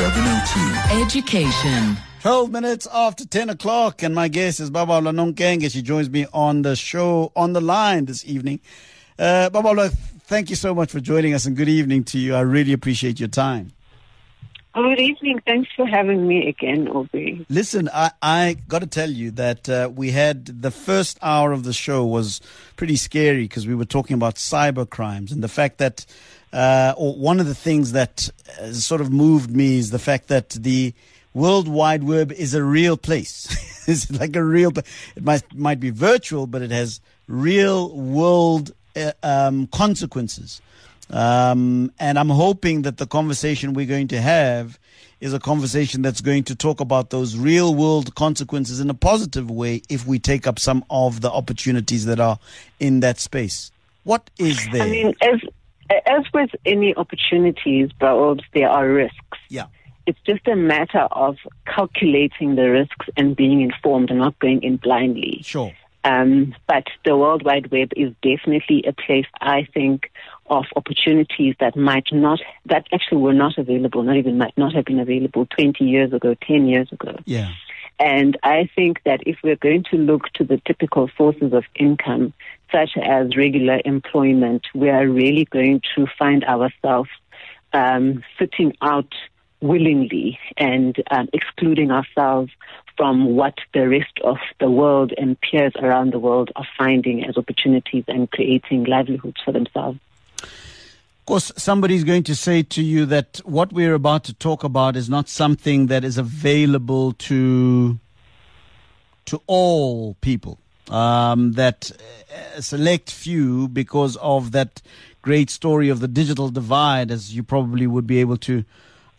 702. Education. 12 minutes after 10 o'clock, and my guest is Babalwa Nonkenge. She joins me on the show, on the line this evening. Uh, Babalwa, thank you so much for joining us, and good evening to you. I really appreciate your time. Good evening. Thanks for having me again, Obi. Listen, I, I got to tell you that uh, we had the first hour of the show was pretty scary because we were talking about cyber crimes and the fact that, uh, or one of the things that uh, sort of moved me is the fact that the World Wide Web is a real place. it's like a real, it might, might be virtual, but it has real world uh, um, consequences. Um, and I'm hoping that the conversation we're going to have is a conversation that's going to talk about those real world consequences in a positive way if we take up some of the opportunities that are in that space. What is there? I mean, as as with any opportunities, Baobs, there are risks. yeah. It's just a matter of calculating the risks and being informed and not going in blindly. Sure. Um, but the World Wide Web is definitely a place, I think, of opportunities that might not, that actually were not available, not even might not have been available 20 years ago, 10 years ago. Yeah. And I think that if we're going to look to the typical sources of income, such as regular employment, we are really going to find ourselves um, sitting out willingly and um, excluding ourselves from what the rest of the world and peers around the world are finding as opportunities and creating livelihoods for themselves. Of course, somebody's going to say to you that what we're about to talk about is not something that is available to to all people. Um, that a select few, because of that great story of the digital divide, as you probably would be able to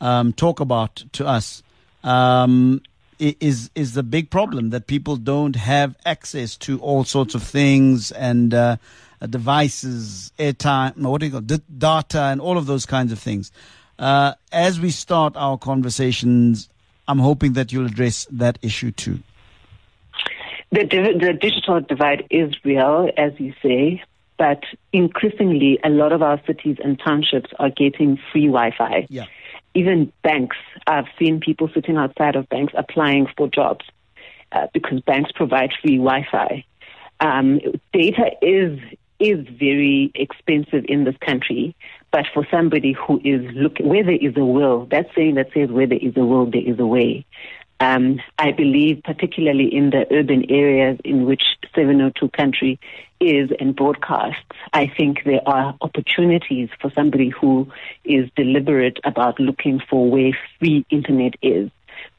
um, talk about to us, um, is is the big problem that people don't have access to all sorts of things and uh, uh, devices, airtime, what do you call it, d- data, and all of those kinds of things. Uh, as we start our conversations, I'm hoping that you'll address that issue too. The, div- the digital divide is real, as you say, but increasingly, a lot of our cities and townships are getting free Wi Fi. Yeah. Even banks, I've seen people sitting outside of banks applying for jobs uh, because banks provide free Wi Fi. Um, data is is very expensive in this country, but for somebody who is looking, where there is a will, that saying that says where there is a will, there is a way. Um, I believe, particularly in the urban areas in which 702 country is and broadcasts, I think there are opportunities for somebody who is deliberate about looking for where free internet is.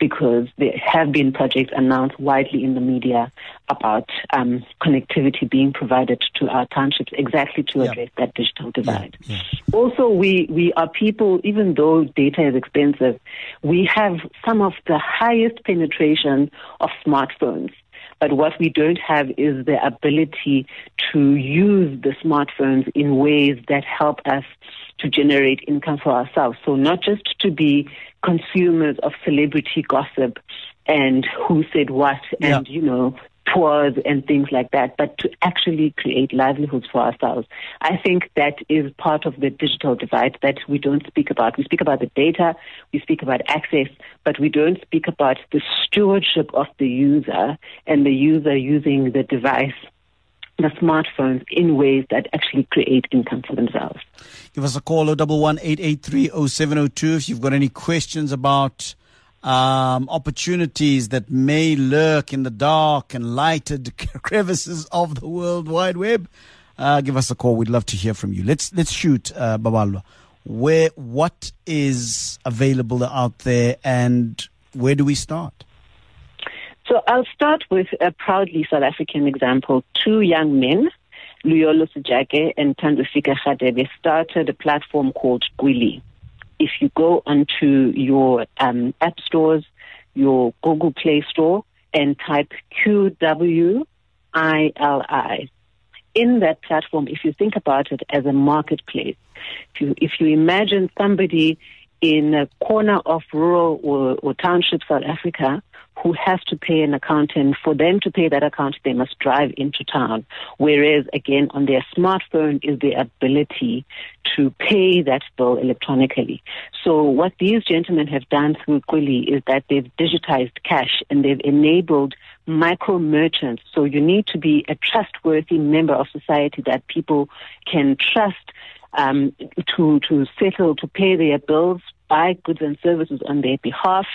Because there have been projects announced widely in the media about um, connectivity being provided to our townships exactly to Yeah. address that digital divide. yeah. Also, we, we are people, even though data is expensive, we have some of the highest penetration of smartphones. But what we don't have is the ability to use the smartphones in ways that help us to generate income for ourselves. So not just to be consumers of celebrity gossip and who said what and, you know, tours and things like that, but to actually create livelihoods for ourselves. I think that is part of the digital divide that we don't speak about. We speak about the data, we speak about access, but we don't speak about the stewardship of the user and the user using the device, the smartphones, in ways that actually create income for themselves. Give us a call, 011 883 0702 if you've got any questions about um, opportunities that may lurk in the dark and lighted crevices of the World Wide Web. Uh, give us a call. We'd love to hear from you. Let's let's shoot, uh, Babalwa. Where what is available out there, and where do we start? So I'll start with a proudly South African example. Two young men, Luyolo Sejake and Tandusika Khadebe, started a platform called Qwili. If you go onto your um, app stores, your Google Play Store, and type QWILI, in that platform, if you think about it as a marketplace, if you, if you imagine somebody in a corner of rural or, or township South Africa who has to pay an accountant. for them to pay that account, they must drive into town. Whereas, again, on their smartphone is the ability to pay that bill electronically. So, what these gentlemen have done through Qwili is that they've digitized cash and they've enabled micro merchants. So, you need to be a trustworthy member of society that people can trust um, to to settle to pay their bills, buy goods and services on their behalf.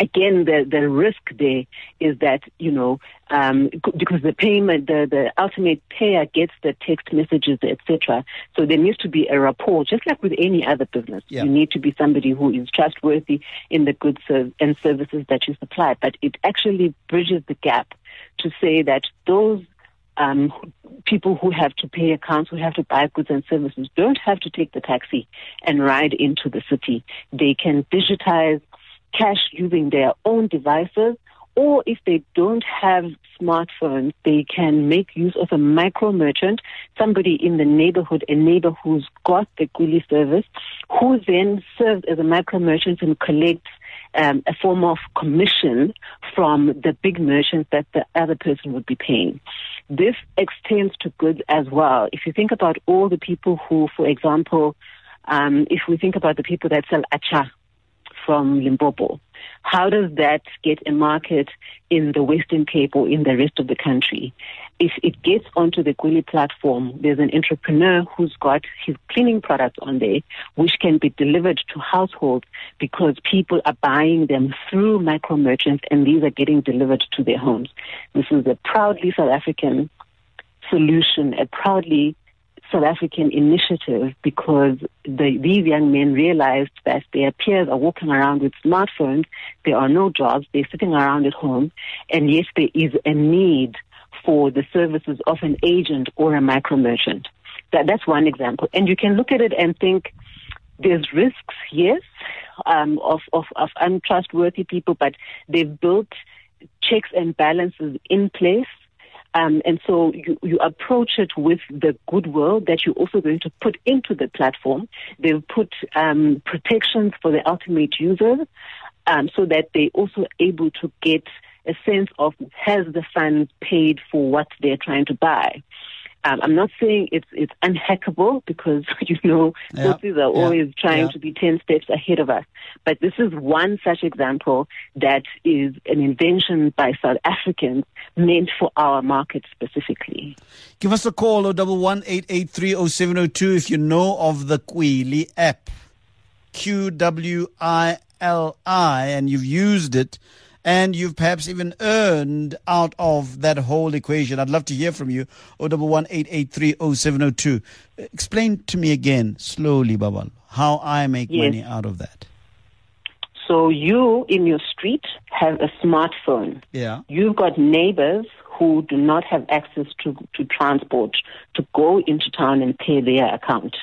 Again, the the risk there is that you know um, because the payment, the the ultimate payer gets the text messages, etc. So there needs to be a rapport, just like with any other business. Yeah. You need to be somebody who is trustworthy in the goods and services that you supply. But it actually bridges the gap to say that those um, people who have to pay accounts, who have to buy goods and services, don't have to take the taxi and ride into the city. They can digitize cash using their own devices, or if they don't have smartphones, they can make use of a micro merchant, somebody in the neighborhood, a neighbor who's got the Qwili service, who then serves as a micro merchant and collects um, a form of commission from the big merchants that the other person would be paying. This extends to goods as well. If you think about all the people who, for example, um, if we think about the people that sell acha from Limpopo, how does that get a market in the Western Cape or in the rest of the country? If it gets onto the Qwili platform, there's an entrepreneur who's got his cleaning products on there, which can be delivered to households because people are buying them through micro merchants and these are getting delivered to their homes. This is a proudly South African solution, a proudly South African initiative because the, these young men realized that their peers are walking around with smartphones. There are no jobs. They're sitting around at home. And yes, there is a need for the services of an agent or a micro merchant. That, that's one example. And you can look at it and think there's risks, yes, um, of, of, of untrustworthy people, but they've built checks and balances in place um, and so you, you approach it with the goodwill that you're also going to put into the platform. They've put um, protections for the ultimate users um, so that they're also able to get a sense of has the fund paid for what they're trying to buy. Um, I'm not saying it's it's unhackable because you know yep. are always trying yep. to be ten steps ahead of us. But this is one such example that is an invention by South Africans meant for our market specifically. Give us a call, O double one eight eight three O seven O two, if you know of the Qwili app, Q W I L I, and you've used it and you've perhaps even earned out of that whole equation. I'd love to hear from you. O double one eight eight three O seven O two. Explain to me again slowly, Babal, how I make yes. money out of that. So you in your street have a smartphone. Yeah. You've got neighbors who do not have access to, to transport to go into town and pay their account.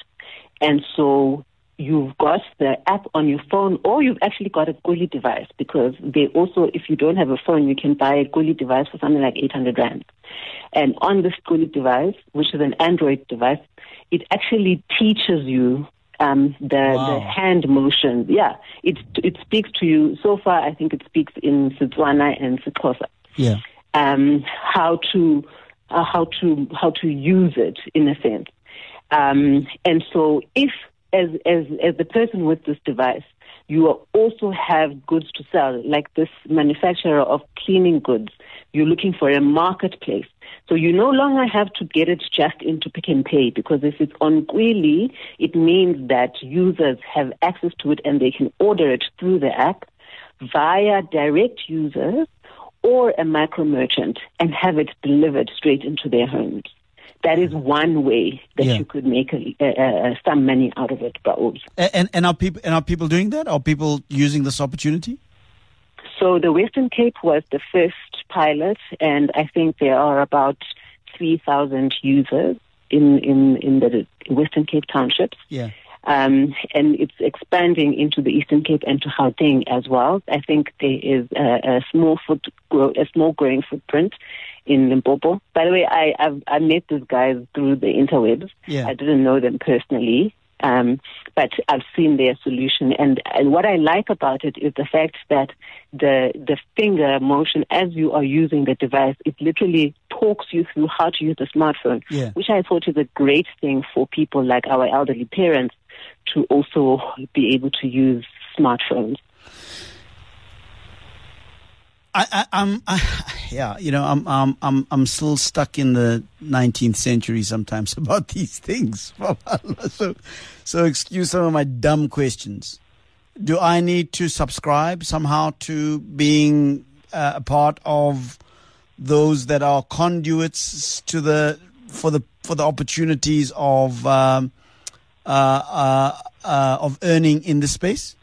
And so you've got the app on your phone or you've actually got a Qwili device because they also, if you don't have a phone, you can buy a Qwili device for something like 800 Rand. And on this Qwili device, which is an Android device, it actually teaches you um, the, wow. the hand motion. Yeah, it, it speaks to you. So far, I think it speaks in Setswana and Sixhosa. Yeah. Um, how to, uh, how to, how to use it in a sense. Um, and so if as, as, as the person with this device, you also have goods to sell, like this manufacturer of cleaning goods. You're looking for a marketplace. So you no longer have to get it just into Pick n Pay because if it's on Qwili, it means that users have access to it and they can order it through the app via direct users or a micro merchant and have it delivered straight into their homes that is one way that yeah. you could make a, a, a, some money out of it, Baob. And, and are people and are people doing that? Are people using this opportunity? So the Western Cape was the first pilot, and I think there are about three thousand users in, in, in the Western Cape townships. Yeah. Um, and it's expanding into the Eastern Cape and to Gauteng as well. I think there is a, a small foot, a small growing footprint in Limpopo. By the way, I I've, I met these guys through the interwebs. Yeah. I didn't know them personally. Um, but I've seen their solution, and and what I like about it is the fact that the the finger motion as you are using the device, it literally talks you through how to use the smartphone, Yeah. which I thought is a great thing for people like our elderly parents to also be able to use smartphones. I, I, yeah, you know, I'm, I'm, I'm, I'm still stuck in the 19th century sometimes about these things. so, so excuse some of my dumb questions. Do I need to subscribe somehow to being uh, a part of those that are conduits to the for the for the opportunities of um, uh, uh, uh, of earning in this space?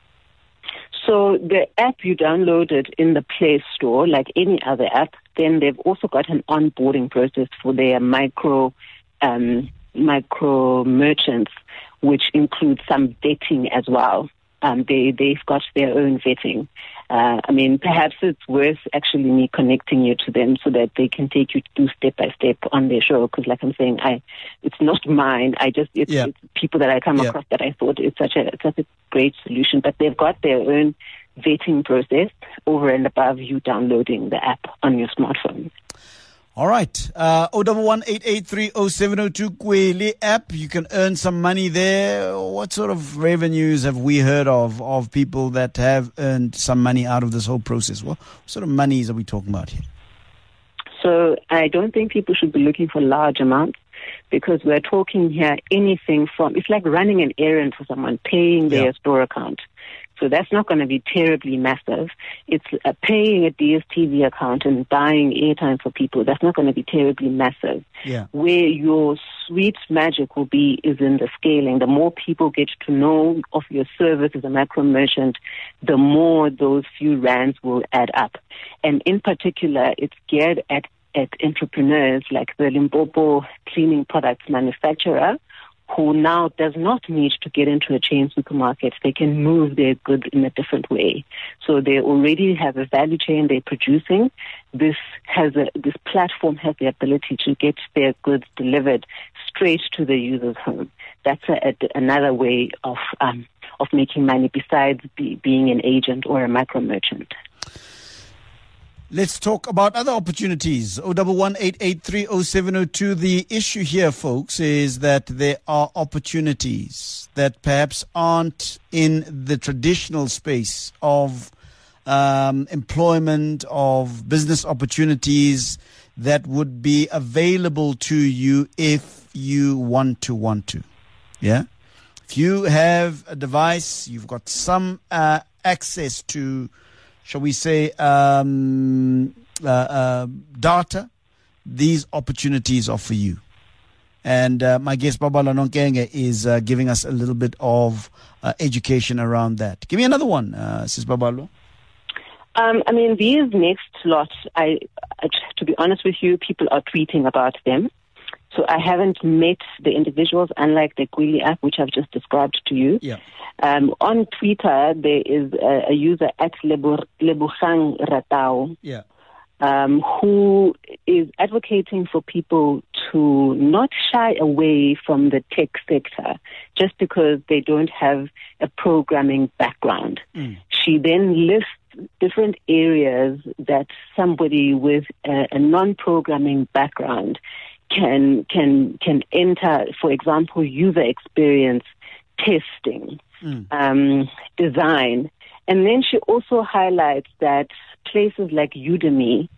So the app you downloaded in the Play Store, like any other app, then they've also got an onboarding process for their micro um, micro merchants, which includes some vetting as well. Um, they they've got their own vetting. Uh, I mean, perhaps it's worth actually me connecting you to them so that they can take you through step by step on their show. Because, like I'm saying, I it's not mine. I just it's, Yeah. it's people that I come Yeah. across that I thought it's such a it's such a great solution. But they've got their own vetting process over and above you downloading the app on your smartphone. All right. Uh, 011-883-0702 Qwili app. You can earn some money there. What sort of revenues have we heard of, of people that have earned some money out of this whole process? What sort of monies are we talking about here? So I don't think people should be looking for large amounts because we're talking here anything from it's like running an errand for someone, paying their Yeah. store account. So that's not going to be terribly massive. It's uh, paying a DSTV account and buying airtime for people. That's not going to be terribly massive. Yeah. Where your sweet magic will be is in the scaling. The more people get to know of your service as a macro merchant, the more those few rands will add up. And in particular, it's geared at, at entrepreneurs like the Limpopo cleaning products manufacturer who now does not need to get into a chain supermarket. They can move their goods in a different way. So they already have a value chain they're producing. This has a, this platform has the ability to get their goods delivered straight to the user's home. That's a, a, another way of um, of making money besides be, being an agent or a micro merchant. Let's talk about other opportunities. 011-883-0702. The issue here, folks, is that there are opportunities that perhaps aren't in the traditional space of um, employment, of business opportunities that would be available to you if you want to want to. Yeah? If you have a device, you've got some uh, access to shall we say, um, uh, uh, data, these opportunities are for you. And uh, my guest, Babalwa Nonkenge, is uh, giving us a little bit of uh, education around that. Give me another one, uh, Sis Babalo. Um, I mean, these next lot, I, I, to be honest with you, people are tweeting about them. So I haven't met the individuals, unlike the Qwili app, which I've just described to you. Yeah. Um, on Twitter, there is a, a user at Lebu- Lebuchang Ratao Yeah. um, who is advocating for people to not shy away from the tech sector just because they don't have a programming background. Mm. She then lists different areas that somebody with a, a non-programming background can can can enter. For example, user experience testing, Mm. um, design, and then she also highlights that places like Udemy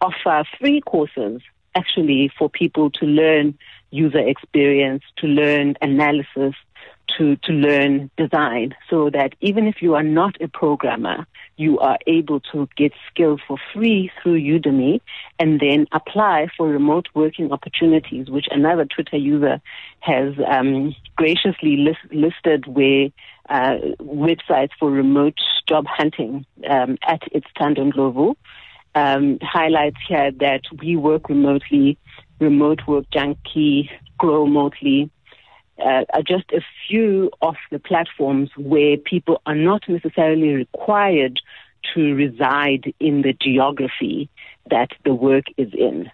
offer free courses actually for people to learn user experience, to learn analysis, to, to learn design, so that even if you are not a programmer, you are able to get skills for free through Udemy and then apply for remote working opportunities, which another Twitter user has um, graciously list, listed where uh, websites for remote job hunting um, at its Tandon Glovo um, highlights here that we work remotely, remote work junkie, grow remotely, uh, are just a few of the platforms where people are not necessarily required to reside in the geography that the work is in.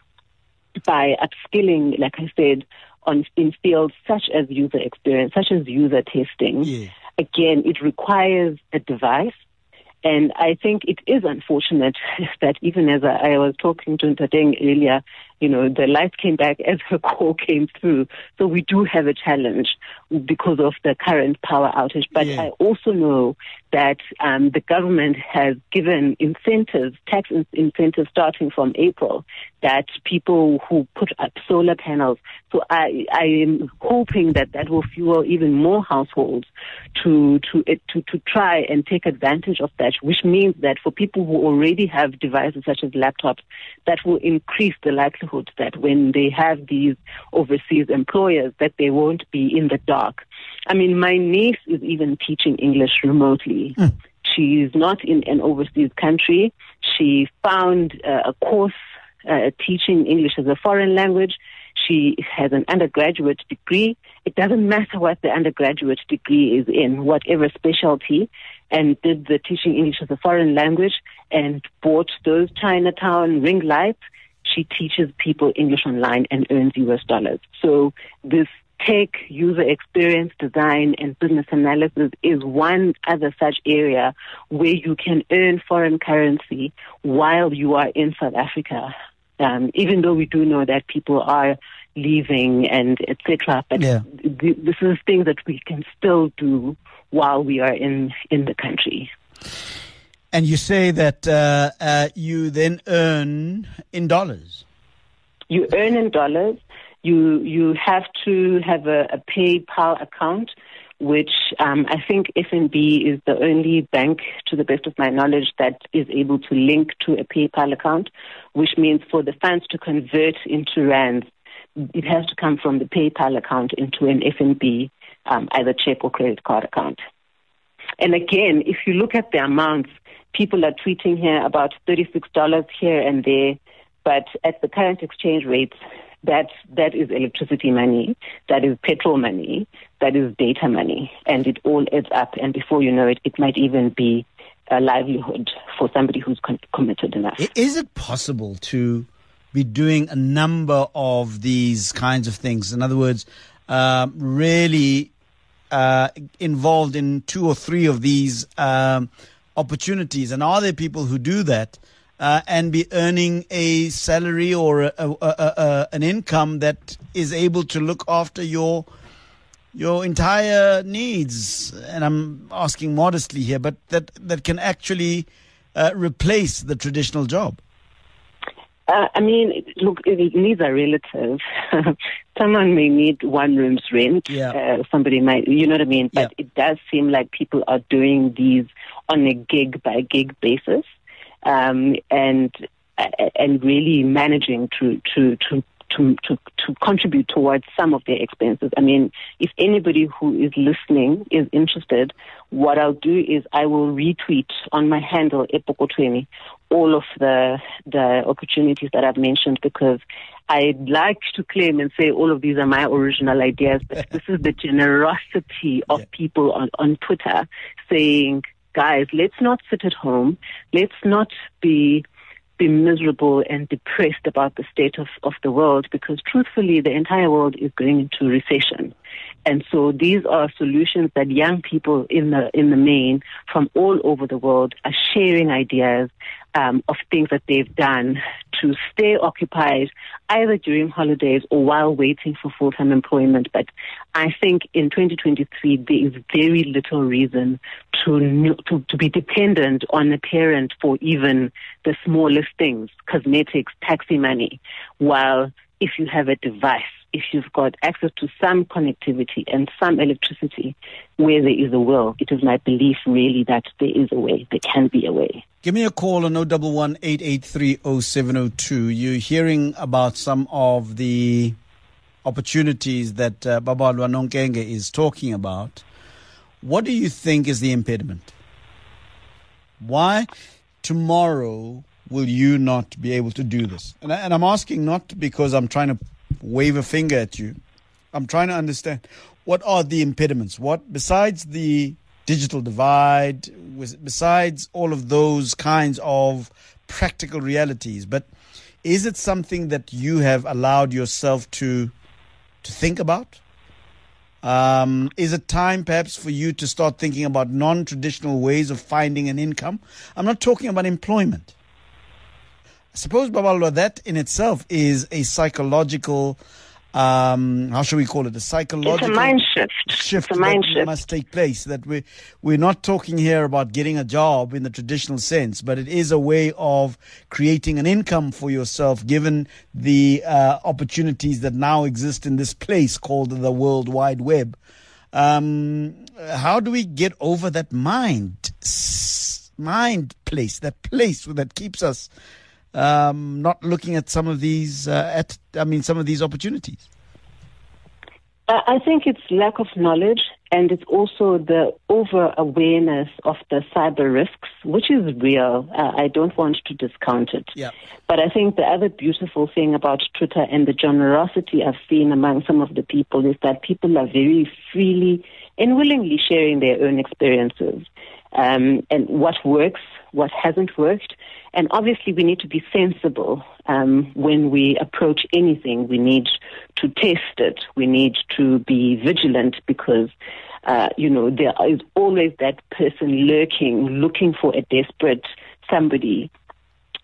By upskilling, like I said, on in fields such as user experience, such as user testing. Yeah. Again, it requires a device. And I think it is unfortunate that even as I, I was talking to Ntateng earlier, you know, the light came back as her call came through. So we do have a challenge because of the current power outage. But Yeah. I also know that um, the government has given incentives, tax in- incentives starting from April, that people who put up solar panels. So I, I am hoping that that will fuel even more households to to it- to to try and take advantage of that. Which means that for people who already have devices such as laptops, that will increase the likelihood that when they have these overseas employers, that they won't be in the dark. I mean, my niece is even teaching English remotely. She's not in an overseas country. She found uh, a course uh, teaching English as a foreign language. She has an undergraduate degree. It doesn't matter what the undergraduate degree is in, whatever specialty, and did the teaching English as a foreign language and bought those Chinatown ring lights. She teaches people English online and earns US dollars. So this tech, user experience design, and business analysis is one other such area where you can earn foreign currency while you are in South Africa. Um, even though we do know that people are leaving and etc., but Yeah. th- this is things that we can still do while we are in in the country. And you say that uh, uh, you then earn in dollars. You earn in dollars. You you have to have a, a PayPal account, which um, I think FNB is the only bank, to the best of my knowledge, that is able to link to a PayPal account, which means for the funds to convert into rands, it has to come from the PayPal account into an FNB, um, either check or credit card account. And again, if you look at the amounts, people are tweeting here about $36 here and there, but at the current exchange rates, that that is electricity money, that is petrol money, that is data money, and it all adds up. And before you know it, it might even be a livelihood for somebody who's con- committed enough. Is it possible to be doing a number of these kinds of things? In other words, um, really uh, involved in two or three of these um, opportunities? And are there people who do that uh, and be earning a salary or a, a, a, an income that is able to look after your your entire needs? And I'm asking modestly here, but that that can actually uh, replace the traditional job. Uh, I mean, look, needs are relative. Someone may need one room's rent. Yeah. Uh, somebody might, you know what I mean? But Yeah. it does seem like people are doing these on a gig by gig basis, um, and and really managing to to to. To, to, to contribute towards some of their expenses. I mean, if anybody who is listening is interested, what I'll do is I will retweet on my handle, Epokotweni, all of the the opportunities that I've mentioned because I'd like to claim and say all of these are my original ideas, but this is the generosity of Yeah. people on, on Twitter saying, guys, let's not sit at home. Let's not be be miserable and depressed about the state of, of the world because truthfully the entire world is going into recession. And so these are solutions that young people in the in the main from all over the world are sharing ideas um, of things that they've done to stay occupied either during holidays or while waiting for full time employment. But I think in 2023 there is very little reason to, to to be dependent on a parent for even the smallest things, cosmetics, taxi money, while if you have a device, if you've got access to some connectivity and some electricity, where there is a will, it is my belief really that there is a way, there can be a way. Give me a call on 011 883 0702. You're hearing about some of the opportunities that uh, Baba Nonkenge is talking about. What do you think is the impediment? Why tomorrow will you not be able to do this? And, I, and I'm asking not because I'm trying to wave a finger at you. I'm trying to understand what are the impediments? What, besides the digital divide, besides all of those kinds of practical realities, but is it something that you have allowed yourself to to think about? Um, is it time perhaps for you to start thinking about non traditional ways of finding an income? I'm not talking about employment. I suppose, Babalwa, that in itself is a psychological um, how should we call it? A psychological it's a mind shift. Shift it's a mind that shift. must take place. That we we're not talking here about getting a job in the traditional sense, but it is a way of creating an income for yourself, given the uh, opportunities that now exist in this place called the World Wide Web. Um, how do we get over that mind, mind place, that place that keeps us um, not looking at some of these uh, at I mean some of these opportunities? I think it's lack of knowledge and it's also the over awareness of the cyber risks, which is real. Uh, I don't want to discount it. Yeah. But I think the other beautiful thing about Twitter and the generosity I've seen among some of the people is that people are very freely and willingly sharing their own experiences um, and what works, what hasn't worked. And obviously, we need to be sensible um, when we approach anything. We need to test it. We need to be vigilant because, uh, you know, there is always that person lurking, looking for a desperate somebody.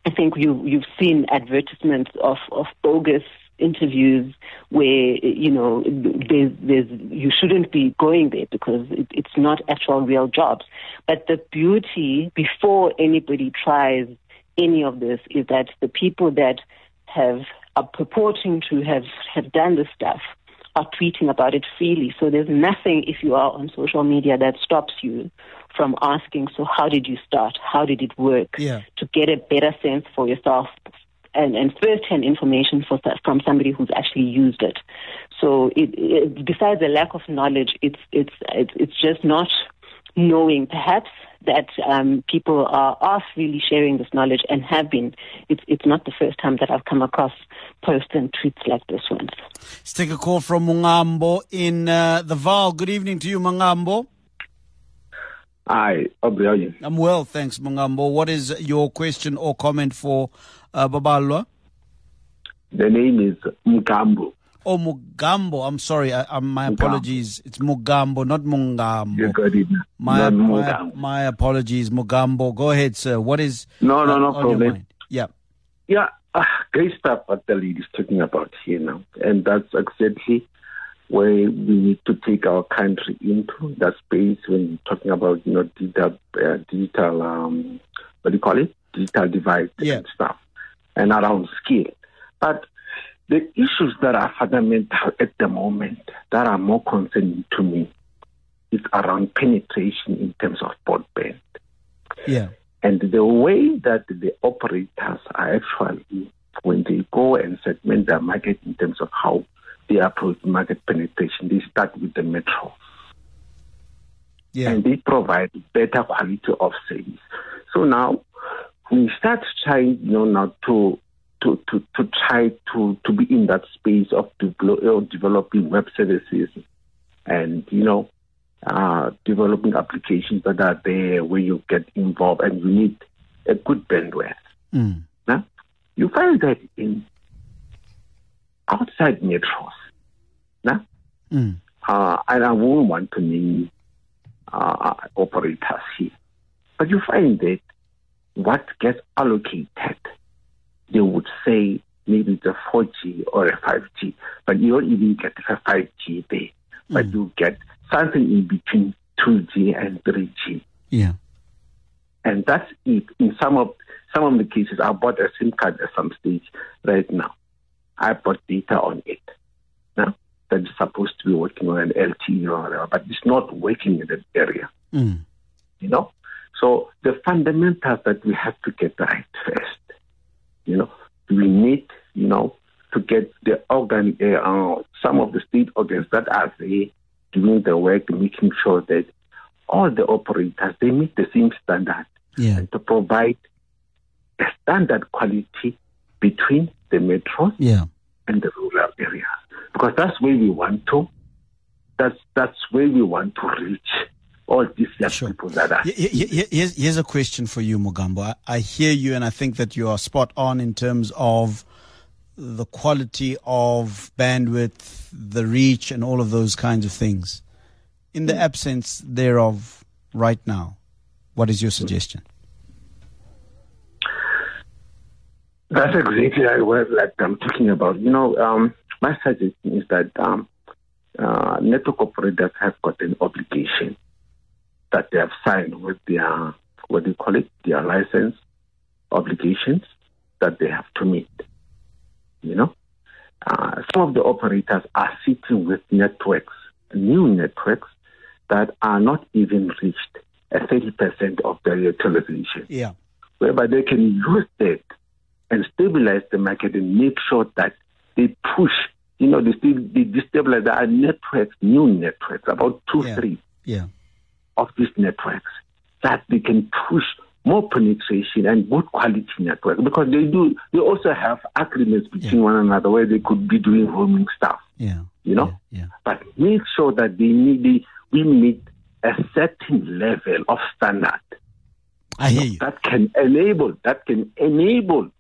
I think you, you've seen advertisements of, of bogus interviews where you know there's, there's you shouldn't be going there because it, it's not actual real jobs. But the beauty before anybody tries any of this is that the people that have are purporting to have have done this stuff are tweeting about it freely. So there's nothing if you are on social media that stops you from asking, so how did you start? How did it work? Yeah. To get a better sense for yourself and, and first-hand information for, from somebody who's actually used it. So it, it, besides the lack of knowledge, it's, it's, it's, just not knowing perhaps that um, people are, are really sharing this knowledge and have been. It's, it's not the first time that I've come across posts and tweets like this one. Let's take a call from Mungambo in uh, the Vaal. Good evening to you, Mungambo. Hi, Aubrey, how are you? I'm well, thanks, Mungambo. What is your question or comment for uh, Babalwa? The name is Mugambo. Oh, Mugambo. I'm sorry. I, I, my Mugambo. apologies. It's Mugambo, not Mungambo. You got it. My, Not my, Mugambo. my apologies, Mugambo. Go ahead, sir. What is No, no, uh, no problem. Yeah. Yeah, uh, great stuff what the lead is talking about here now. And that's exactly where we need to take our country into that space when talking about, you know, digital, uh, digital um, what do you call it? Digital divide Yeah. and stuff, and around skill. But the issues that are fundamental at the moment that are more concerning to me is around penetration in terms of broadband. Yeah. And the way that the operators are actually, when they go and segment their market in terms of how they approach market penetration, they start with the metro Yeah. and they provide better quality of service. So now we start trying, you know, now to to, to, to try to, to be in that space of uh, developing web services and, you know, uh, developing applications that are there where you get involved and you need a good bandwidth. Mm. Now, you find that in outside metros. Now, Mm. uh, and I won't want to name uh, operators here, but you find that what gets allocated, they would say maybe it's a 4G or a 5G, but you don't even get a 5G there, but Mm. you get something in between 2G and 3G. Yeah. And that's it. In some of some of the cases, I bought a SIM card at some stage right now. I bought data on it. Now that is supposed to be working on an LTE or whatever, but it's not working in that area. Mm. You know, so the fundamentals that we have to get right first. You know, we need you know to get the organ, uh, some of the state organs that are there doing the work, making sure that all the operators they meet the same standard Yeah. and to provide a standard quality between the metros Yeah. and the rural areas. Because that's where we want to that's that's where we want to reach all these young Sure. people that are Here's, here's a question for you, Mugambo. I, I hear you, and I think that you are spot on in terms of the quality of bandwidth, the reach, and all of those kinds of things. In the mm. absence thereof, right now, what is your mm. suggestion? That's exactly what like I'm talking about. You know, um, my suggestion is that um, uh, network operators have got an obligation that they have signed with their what do you call it, their license obligations that they have to meet. You know, uh, some of the operators are sitting with networks, new networks that are not even reached at 30% of their utilization. Yeah. Whereby they can use that and stabilize the market and make sure that they push, you know, they, they destabilize our networks, new networks, about two, Yeah. three Yeah. of these networks, that they can push more penetration and good quality network because they do, they also have agreements between Yeah. one another where they could be doing roaming stuff, Yeah. you know? Yeah. But make sure that they need, we meet a certain level of standard I hear you. that can enable that can enable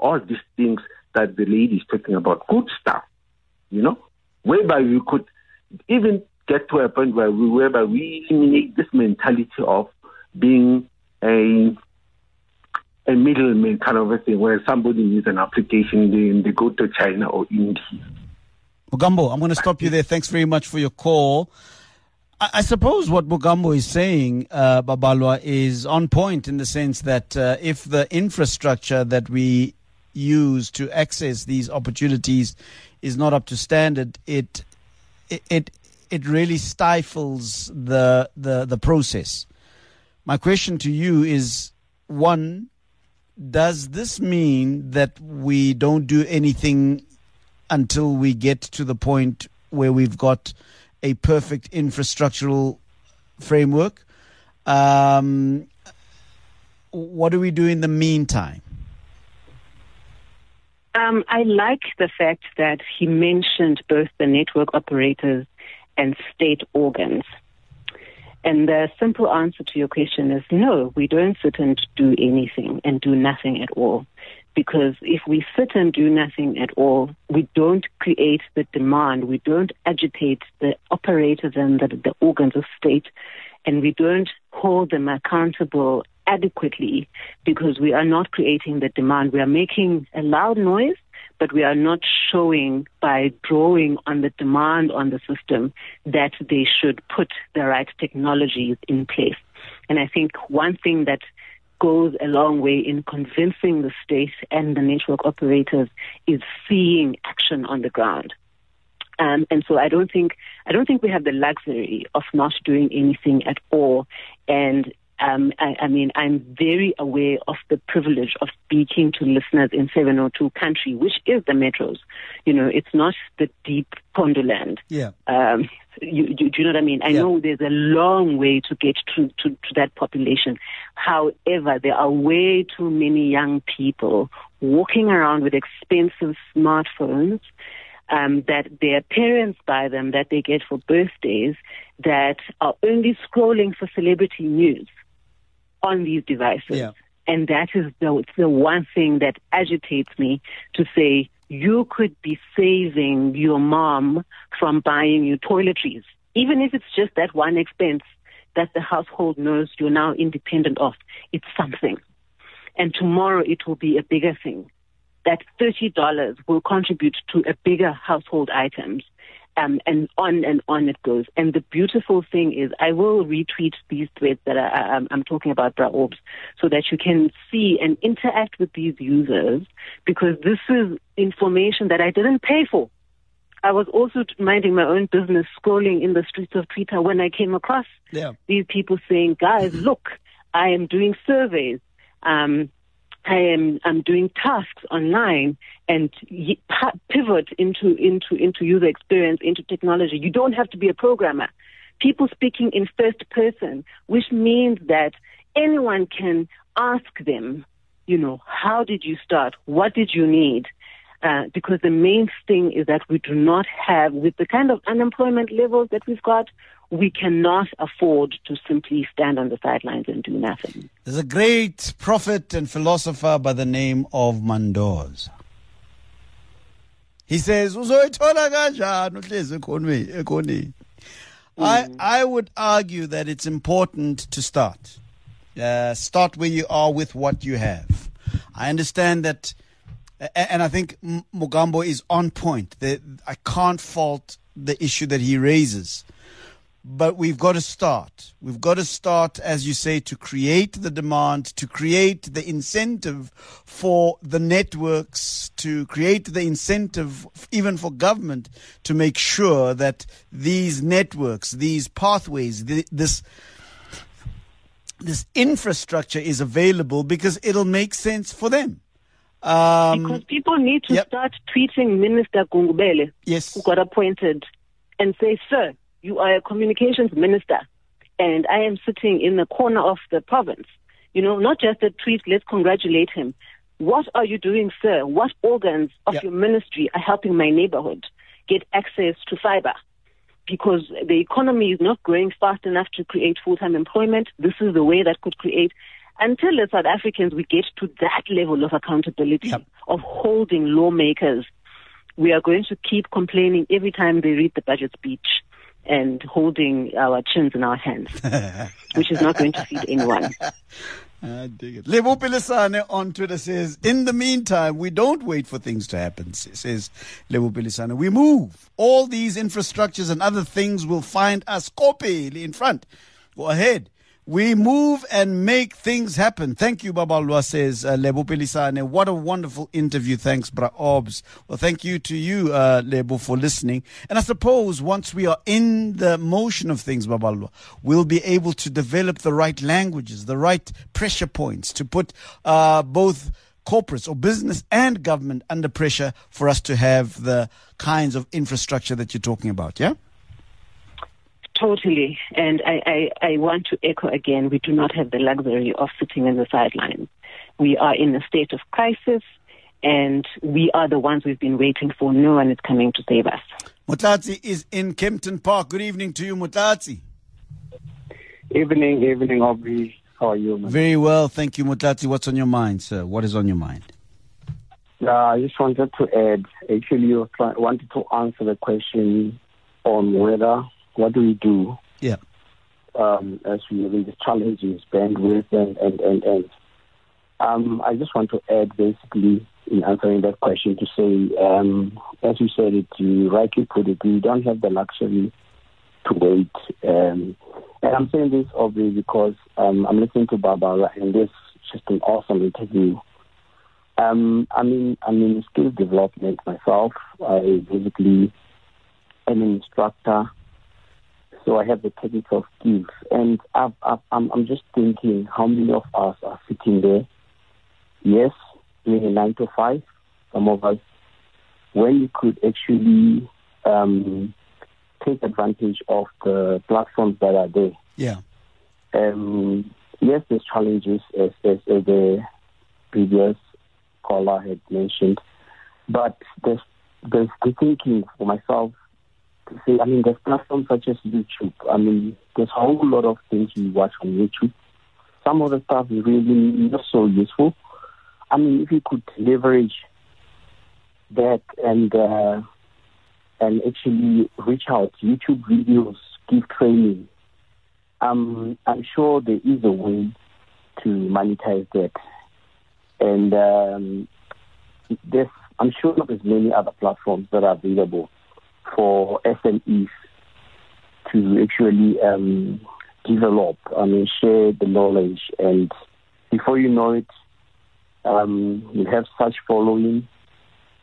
all these things that the lady is talking about good stuff you know whereby we could even get to a point where we whereby we eliminate this mentality of being a a middleman kind of a thing where somebody needs an application they, they go to China or India Mugambo, I'm going to stop you there. Thanks very much for your call. I, I suppose what Mugambo is saying, uh, Babalwa, is on point in the sense that uh, if the infrastructure that we use to access these opportunities is not up to standard, it it it, really stifles the, the the process. My question to you is one does this mean that we don't do anything until we get to the point where we've got a perfect infrastructural framework? Um, what do we do in the meantime? Um, I like the fact that he mentioned both the network operators and state organs. And the simple answer to your question is no, we don't sit and do anything and do nothing at all. Because if we sit and do nothing at all, we don't create the demand, we don't agitate the operators and the, the organs of state, and we don't hold them accountable adequately because we are not creating the demand. We are making a loud noise, but we are not showing by drawing on the demand on the system that they should put the right technologies in place. And I think one thing that goes a long way in convincing the state and the network operators is seeing action on the ground. Um, and so I don't think I don't think we have the luxury of not doing anything at all. And um, I, I mean, I'm very aware of the privilege of speaking to listeners in 702 country, which is the metros. You know, it's not the deep Pondoland. Yeah. Um, you, you, do you know what I mean? I Yeah. know there's a long way to get to, to, to that population. However, there are way too many young people walking around with expensive smartphones um, that their parents buy them, that they get for birthdays, that are only scrolling for celebrity news on these devices. Yeah. And that is the, the one thing that agitates me to say, you could be saving your mom from buying you toiletries, even if it's just that one expense that the household knows you're now independent of. It's something. And tomorrow it will be a bigger thing. That $30 will contribute to a bigger household items. Um, and on and on it goes. And the beautiful thing is, I will retweet these threads that I, I, I'm talking about, Bra Orbs, so that you can see and interact with these users because this is information that I didn't pay for. I was also minding my own business, scrolling in the streets of Twitter when I came across Yeah. these people saying, guys, look, I am doing surveys. Um, I am I'm doing tasks online and pivot into into into user experience into technology. You don't have to be a programmer. People speaking in first person, which means that anyone can ask them, you know, how did you start? What did you need? Uh, because the main thing is that we do not have, with the kind of unemployment levels that we've got, we cannot afford to simply stand on the sidelines and do nothing. There's a great prophet and philosopher by the name of Mandoz. He says, "Uzoyithola kanjani uhlezi ekhonweni ekhoneni?" I I would argue that it's important to start. Uh, start where you are with what you have. I understand that, and I think Mugambo is on point. I can't fault the issue that he raises but we've got to start. We've got to start, as you say, to create the demand, to create the incentive for the networks, to create the incentive even for government to make sure that these networks, these pathways, this this infrastructure is available because it'll make sense for them. Um, because people need to yep. start tweeting Minister Gungubele, yes. who got appointed, and say, Sir, you are a communications minister, and I am sitting in the corner of the province. You know, not just a tweet, let's congratulate him. What are you doing, sir? What organs of Yep. your ministry are helping my neighborhood get access to fiber? Because the economy is not growing fast enough to create full time employment. This is the way that could create. Until as South Africans we get to that level of accountability, Yep. of holding lawmakers, we are going to keep complaining every time they read the budget speech and holding our chins in our hands, which is not going to feed anyone. I ah, dig it. Lebo Pilisane on Twitter says, in the meantime, we don't wait for things to happen, says Lebo Pilisane. We move. All these infrastructures and other things will find us copy in front. Go ahead. We move and make things happen. Thank you, Babalwa, says uh, Lebo Pilisane. What a wonderful interview. Thanks, Bra Obs. Well, thank you to you, uh, Lebo, for listening. And I suppose once we are in the motion of things, Babalwa, we'll be able to develop the right languages, the right pressure points to put uh, both corporates or business and government under pressure for us to have the kinds of infrastructure that you're talking about. Yeah? Totally. And I, I, I want to echo again, we do not have the luxury of sitting in the sidelines. We are in a state of crisis and we are the ones we've been waiting for. No one is coming to save us. Mutlatsi is in Kempton Park. Good evening to you, Mutlatsi. Evening, evening, Aubrey. How are you, man? Very well, thank you, Mutlatsi. What's on your mind, sir? What is on your mind? Yeah, I just wanted to add, actually, I wanted to answer the question on whether, what do we do Yeah. um, as we have these challenges, bandwidth, and, and, and, and. Um, I just want to add, basically, in answering that question, to say, um, as you said it, you rightly put it, we don't have the luxury to wait. Um, and I'm saying this, obviously because um, I'm listening to Barbara, and this is just an awesome interview. Um, I mean, I'm in skill development myself. I basically am an instructor, so I have the technical skills. And I'm, I'm just thinking how many of us are sitting there, yes, doing a nine to five, some of us, when you could actually um, take advantage of the platforms that are there. Yeah. Um, yes, there's challenges, as, as, as the previous caller had mentioned, but there's, there's I'm thinking for myself say, I mean, there's platforms such as YouTube. I mean, there's a whole lot of things we watch on YouTube. Some of the stuff is really not so useful. I mean, if you could leverage that and uh, and actually reach out, YouTube videos give training um, I'm sure there is a way to monetize that. And um, there's, I'm sure there's many other platforms that are available for SMEs to actually um, develop, I mean, share the knowledge. And before you know it, um, you have such following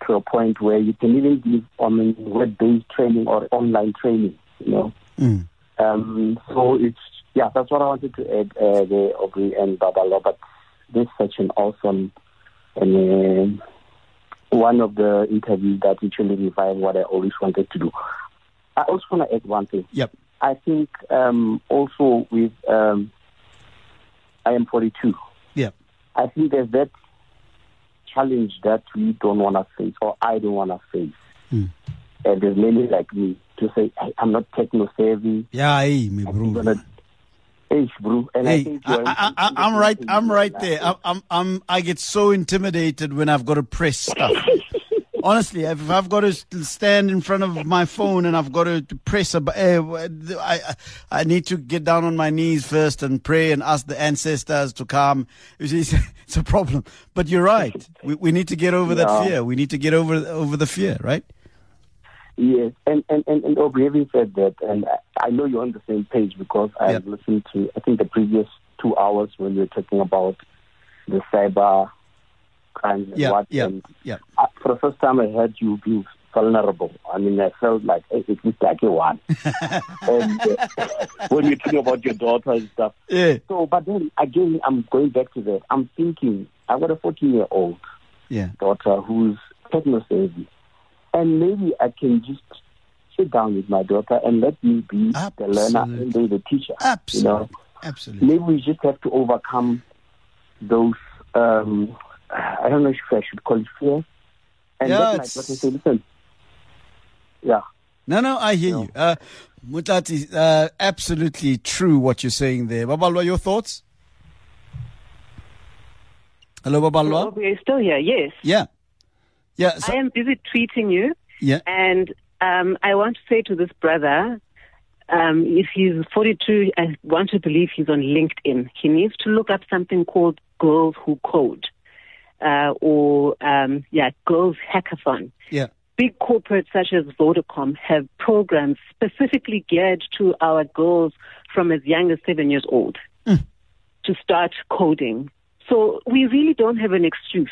to a point where you can even give I mean, web-based training or online training, you know. Mm. Um, so it's yeah, that's what I wanted to add uh, there, Aubrey and Babalo. But this is such an awesome and uh, one of the interviews that actually revived what I always wanted to do. I also want to add one thing. Yep. I think um, also with um, I am 42. Yep. I think there's that challenge that we don't want to face, or I don't want to face. Mm. And there's many like me to say I, I'm not techno savvy. Yeah, me I'm gonna Hey, bro. And I think I, I, I, I'm right. I'm right there. I'm, I'm, I'm, I get so intimidated when I've got to press stuff Honestly, if I've got to stand in front of my phone and I've got to, press a, uh, I, I need to get down on my knees first and pray and ask the ancestors to come. It's, it's a problem. But you're right. We, we need to get over yeah. that fear. We need to get over over the fear, right? Yes, and and and, and Aubrey, having said that, and I know you're on the same page because I yep. listened to I think the previous two hours when you were talking about the cyber crimes and yeah, what. Yeah, and yeah. for the first time, I heard you be vulnerable. I mean, I felt like hey, it was like a one. and uh, when you're talking about your daughter and stuff. Yeah. So, but then again, I'm going back to that. I'm thinking I've got a 14 year old yeah. daughter who's techno savvy and maybe I can just sit down with my daughter and let me be Absolutely. the learner and be the teacher. Absolutely. You know? Absolutely. Maybe we just have to overcome those, um, I don't know if I should call it fear. And yeah, let my daughter say, listen, yeah. No, no, I hear you. Uh, Mutati, uh, absolutely true what you're saying there. Babalwa, your thoughts? Hello, Babalwa? we're still here, yes. Yeah. Yeah, so, I am busy tweeting you. Yeah. And um, I want to say to this brother, um, if he's 42, I want to believe he's on LinkedIn. He needs to look up something called Girls Who Code, uh, or um, yeah, Girls Hackathon. Yeah. Big corporates such as Vodacom have programs specifically geared to our girls from as young as seven years old mm. to start coding. So we really don't have an excuse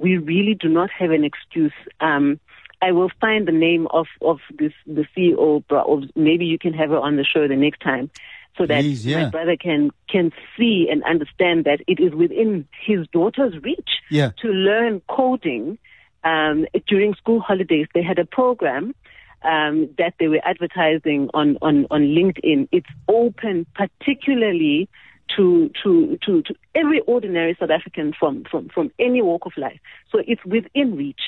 we really do not have an excuse. Um, I will find the name of, of this the CEO, or maybe you can have her on the show the next time, so that Please, yeah. my brother can can see and understand that it is within his daughter's reach yeah. to learn coding. Um, during school holidays, they had a program um, that they were advertising on, on, on LinkedIn. It's open particularly to, to, to, to every ordinary South African from, from, from any walk of life. So it's within reach.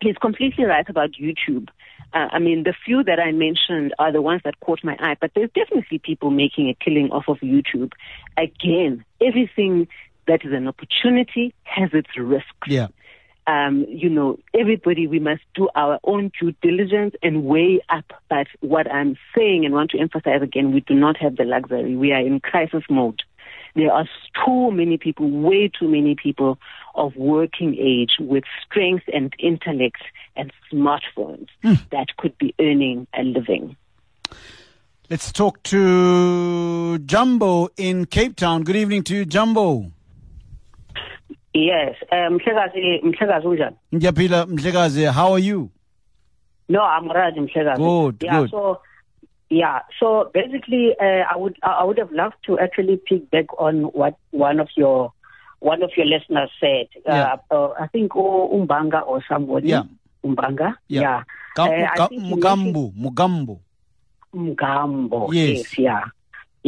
He's completely right about YouTube. Uh, I mean, the few that I mentioned are the ones that caught my eye, but there's definitely people making a killing off of YouTube. Again, everything that is an opportunity has its risks. Yeah um, you know, everybody, we must do our own due diligence and weigh up. But what I'm saying and want to emphasize again, we do not have the luxury. We are in crisis mode. There are too many people, way too many people of working age with strength and intellect and smartphones mm. that could be earning a living. Let's talk to Jumbo in Cape Town. Good evening to you, Jumbo. Yes. Mhlekazi Mhlekazi unjani? Ngiyaphila Mhlekazi. How are you? No, I'm right Mhlekazi. Good, yeah, good. So yeah, so basically uh, I would I would have loved to actually pick back on what one of your one of your listeners said. Yeah. Uh, uh, I think oh, Umbanga or somebody. Yeah. Umbanga. Yeah. yeah. Ga- Mugambo, Mugambo. Mugambo. Yes. yes. Yeah.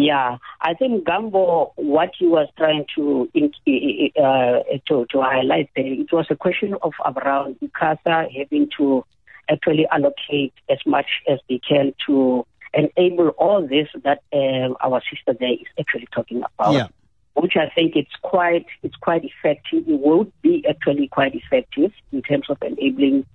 Yeah, I think Gambo, what he was trying to uh, to, to highlight there, it was a question of around ICASA having to actually allocate as much as they can to enable all this that uh, our sister there is actually talking about. Yeah. Which I think it's quite it's quite effective. It would be actually quite effective in terms of enabling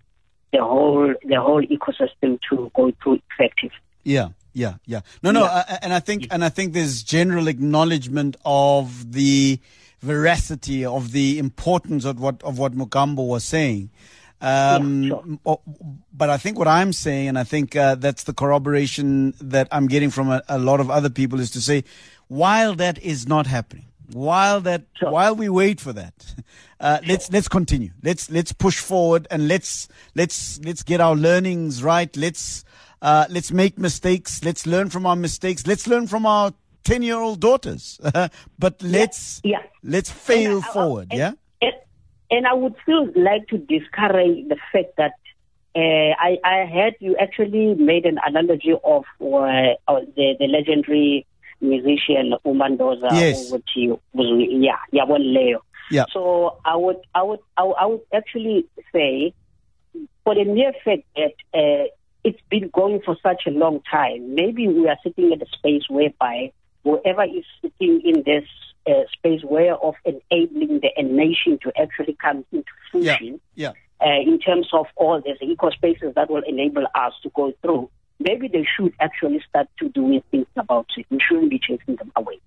the whole the whole ecosystem to go through effective. Yeah. Yeah, yeah. No, no, yeah. I, and I think and I think there's general acknowledgement of the veracity of the importance of what of what Mugambo was saying. Um, yeah, sure. But I think what I'm saying, and I think uh, that's the corroboration that I'm getting from a, a, lot of other people, is to say, while that is not happening, while that, sure. while we wait for that, uh, sure. let's let's continue. Let's let's push forward and let's let's let's get our learnings right. Let's uh, let's make mistakes. Let's learn from our mistakes. Let's learn from our 10 year old daughters. but let's, yeah, yeah. let's fail and, forward. and, yeah. And, and, I would still like to discourage the fact that uh, I, I heard you actually made an analogy of uh, the, the legendary musician Umandoza. Yes. Was, yeah, yeah, one Leo. Yeah. So I would, I would, I would, I would actually say, for the mere fact that uh, it's been going for such a long time. Maybe we are sitting at a space whereby whoever is sitting in this uh, space where of enabling the nation to actually come into function yeah. uh, in terms of all these eco spaces that will enable us to go through, maybe they should actually start to do things about it. We shouldn't be chasing them away.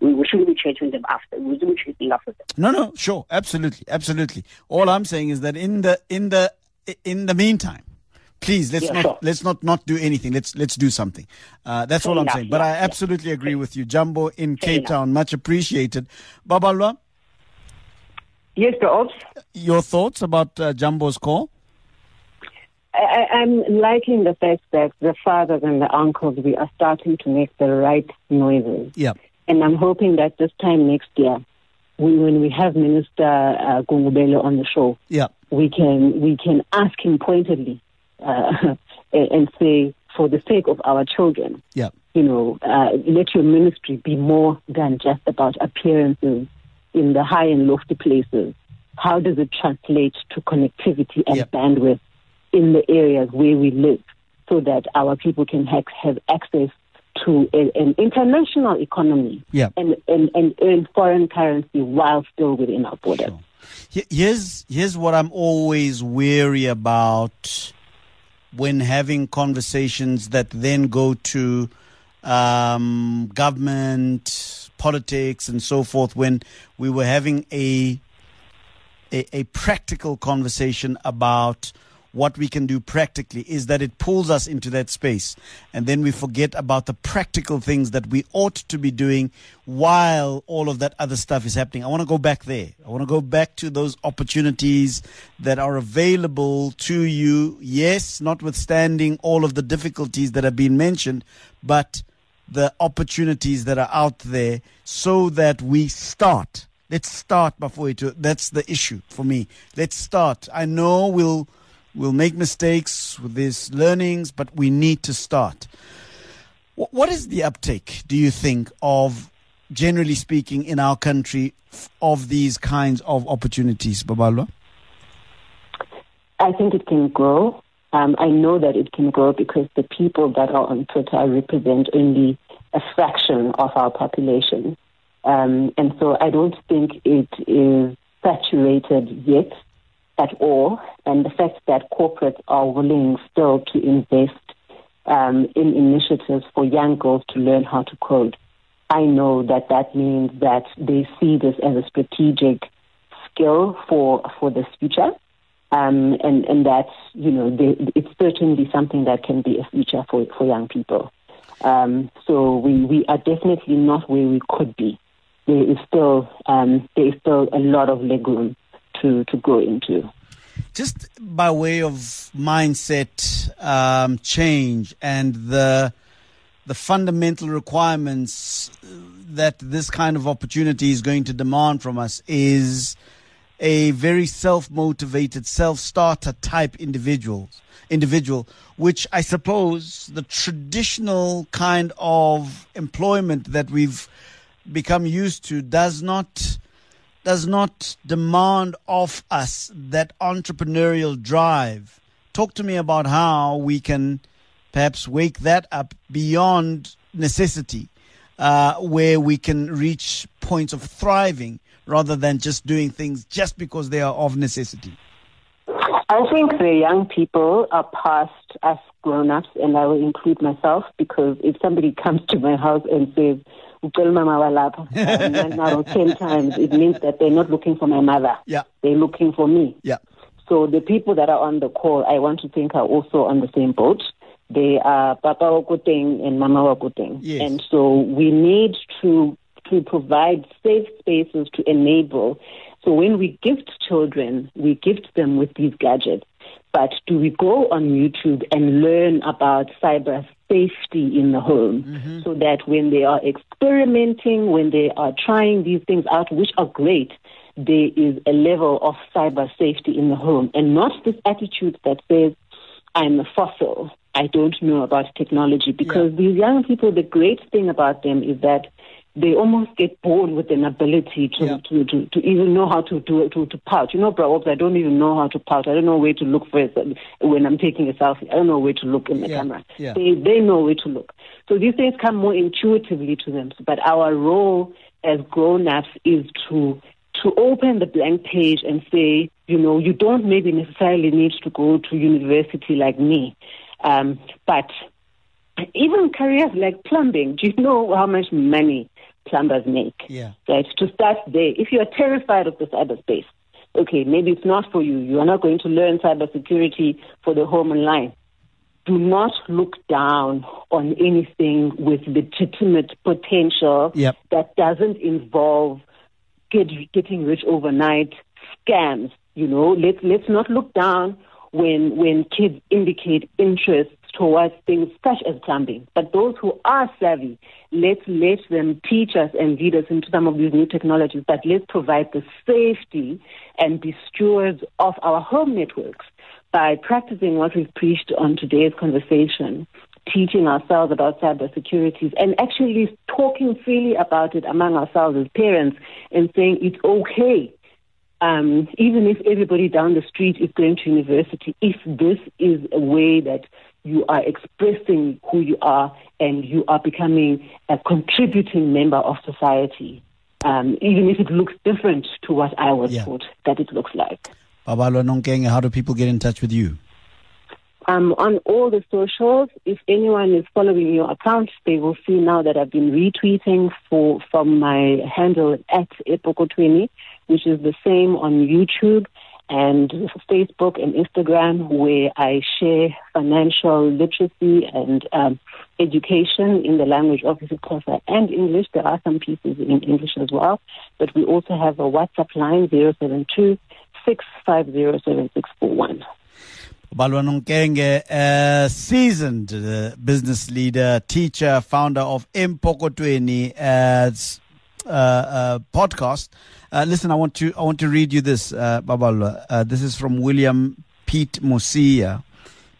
We, we shouldn't be chasing them after. We shouldn't be chasing after them. No, no, sure, absolutely, absolutely. All I'm saying is that in the in the in the meantime, please let's Yeah, not sure. let's not not do anything. Let's let's do something. Uh, that's Fair all I'm enough, saying. But yeah, I yeah. absolutely agree with you, Jumbo in Fair Cape enough. Town. Much appreciated. Babalwa, Yes, the ops. your thoughts about uh, Jumbo's call? I, I- I'm liking the fact that the fathers and the uncles, we are starting to make the right noises. Yeah, And I'm hoping that this time next year, we, when we have Minister uh, Gungubele on the show, yeah, we can we can ask him pointedly uh, and say, for the sake of our children, yeah, you know, uh, let your ministry be more than just about appearances in the high and lofty places. How does it translate to connectivity and Yep. bandwidth in the areas where we live so that our people can have, have access to a, an international economy yeah. and, and, and earn foreign currency while still within our borders? Sure. Here's here's what I'm always weary about when having conversations that then go to um, government, politics, and so forth. When we were having a a, a practical conversation about what we can do practically is that it pulls us into that space and then we forget about the practical things that we ought to be doing while all of that other stuff is happening. I want to go back there. I want to go back to those opportunities that are available to you. Yes, notwithstanding all of the difficulties that have been mentioned, but the opportunities that are out there so that we start. Let's start do. That's the issue for me. Let's start. I know we'll we'll make mistakes with these learnings, but we need to start. Wh- What is the uptake, do you think, of generally speaking in our country of these kinds of opportunities, Babalwa? I think it can grow. Um, I know that it can grow because the people that are on Twitter represent only a fraction of our population. Um, and so I don't think it is saturated yet at all. And the fact that corporates are willing still to invest um, in initiatives for young girls to learn how to code, I know that that means that they see this as a strategic skill for for this future, um, and and that you know they, it's certainly something that can be a future for for young people. Um, so we we are definitely not where we could be. There is still um, there is still a lot of legroom to to go into. just by way of mindset um, change and the the fundamental requirements that this kind of opportunity is going to demand from us is a very self-motivated, self-starter type individuals individual, which I suppose the traditional kind of employment that we've become used to does not does not demand of us that entrepreneurial drive. Talk to me about how we can perhaps wake that up beyond necessity, uh, where we can reach points of thriving rather than just doing things just because they are of necessity. I think the young people are past us grown-ups, and I will include myself because if somebody comes to my house and says, "Ucela mama walapha," uh, nine out ten times, it means that they're not looking for my mother. Yeah, They're looking for me. yeah, So the people that are on the call, I want to think are also on the same boat. They are Papa Wakuteng and Mama Wakuteng. Yes. And so we need to to provide safe spaces to enable. So when we gift children, we gift them with these gadgets. But do we go on YouTube and learn about cyber safety in the home. Mm-hmm. So that when they are experimenting, when they are trying these things out, which are great, there is a level of cyber safety in the home and not this attitude that says, I'm a fossil. I don't know about technology. Because these young people, the great thing about them is that they almost get born with an ability to, Yeah. to, to, to even know how to do to, to pout. You know, bro, I don't even know how to pout. I don't know where to look for it when I'm taking a selfie. I don't know where to look in the Yeah, camera. yeah. They they know where to look. So these things come more intuitively to them. But our role as grown ups is to to open the blank page and say, you know, you don't maybe necessarily need to go to university like me, um, but even careers like plumbing, do you know how much money plumbers make? Yeah. Right. To start there, if you are terrified of the cyberspace, okay, maybe it's not for you. You are not going to learn cybersecurity for the home online. Do not look down on anything with legitimate potential Yep. that doesn't involve get, getting rich overnight scams. You know, let's let's not look down when when kids indicate interest towards things such as plumbing. But those who are savvy, let's let them teach us and lead us into some of these new technologies. But let's provide the safety and be stewards of our home networks by practicing what we've preached on today's conversation teaching ourselves about cybersecurity and actually talking freely about it among ourselves as parents and saying it's okay. Um, even if everybody down the street is going to university, if this is a way that you are expressing who you are and you are becoming a contributing member of society, um, even if it looks different to what I was Yeah. taught that it looks like. Babalwa Nonkenge, how do people get in touch with you? Um, on all the socials, if anyone is following your account, they will see now that I've been retweeting for from my handle at Epoko20, which is the same on YouTube and Facebook and Instagram, where I share financial literacy and um, education in the language of Xhosa and English. There are some pieces in English as well, but we also have a WhatsApp line 072 650 7641. Balwa Nonkenge, a seasoned uh, business leader, teacher, founder of Mpokotweni uh, podcast. Uh, listen, I want to I want to read you this, uh, Babalwa. Uh, this is from William Pete Musia.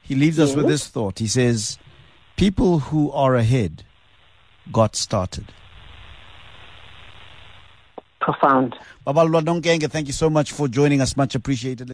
He leaves us with this thought. He says, "People who are ahead got started." Profound. Babalwa Nonkenge, thank you so much for joining us. Much appreciated.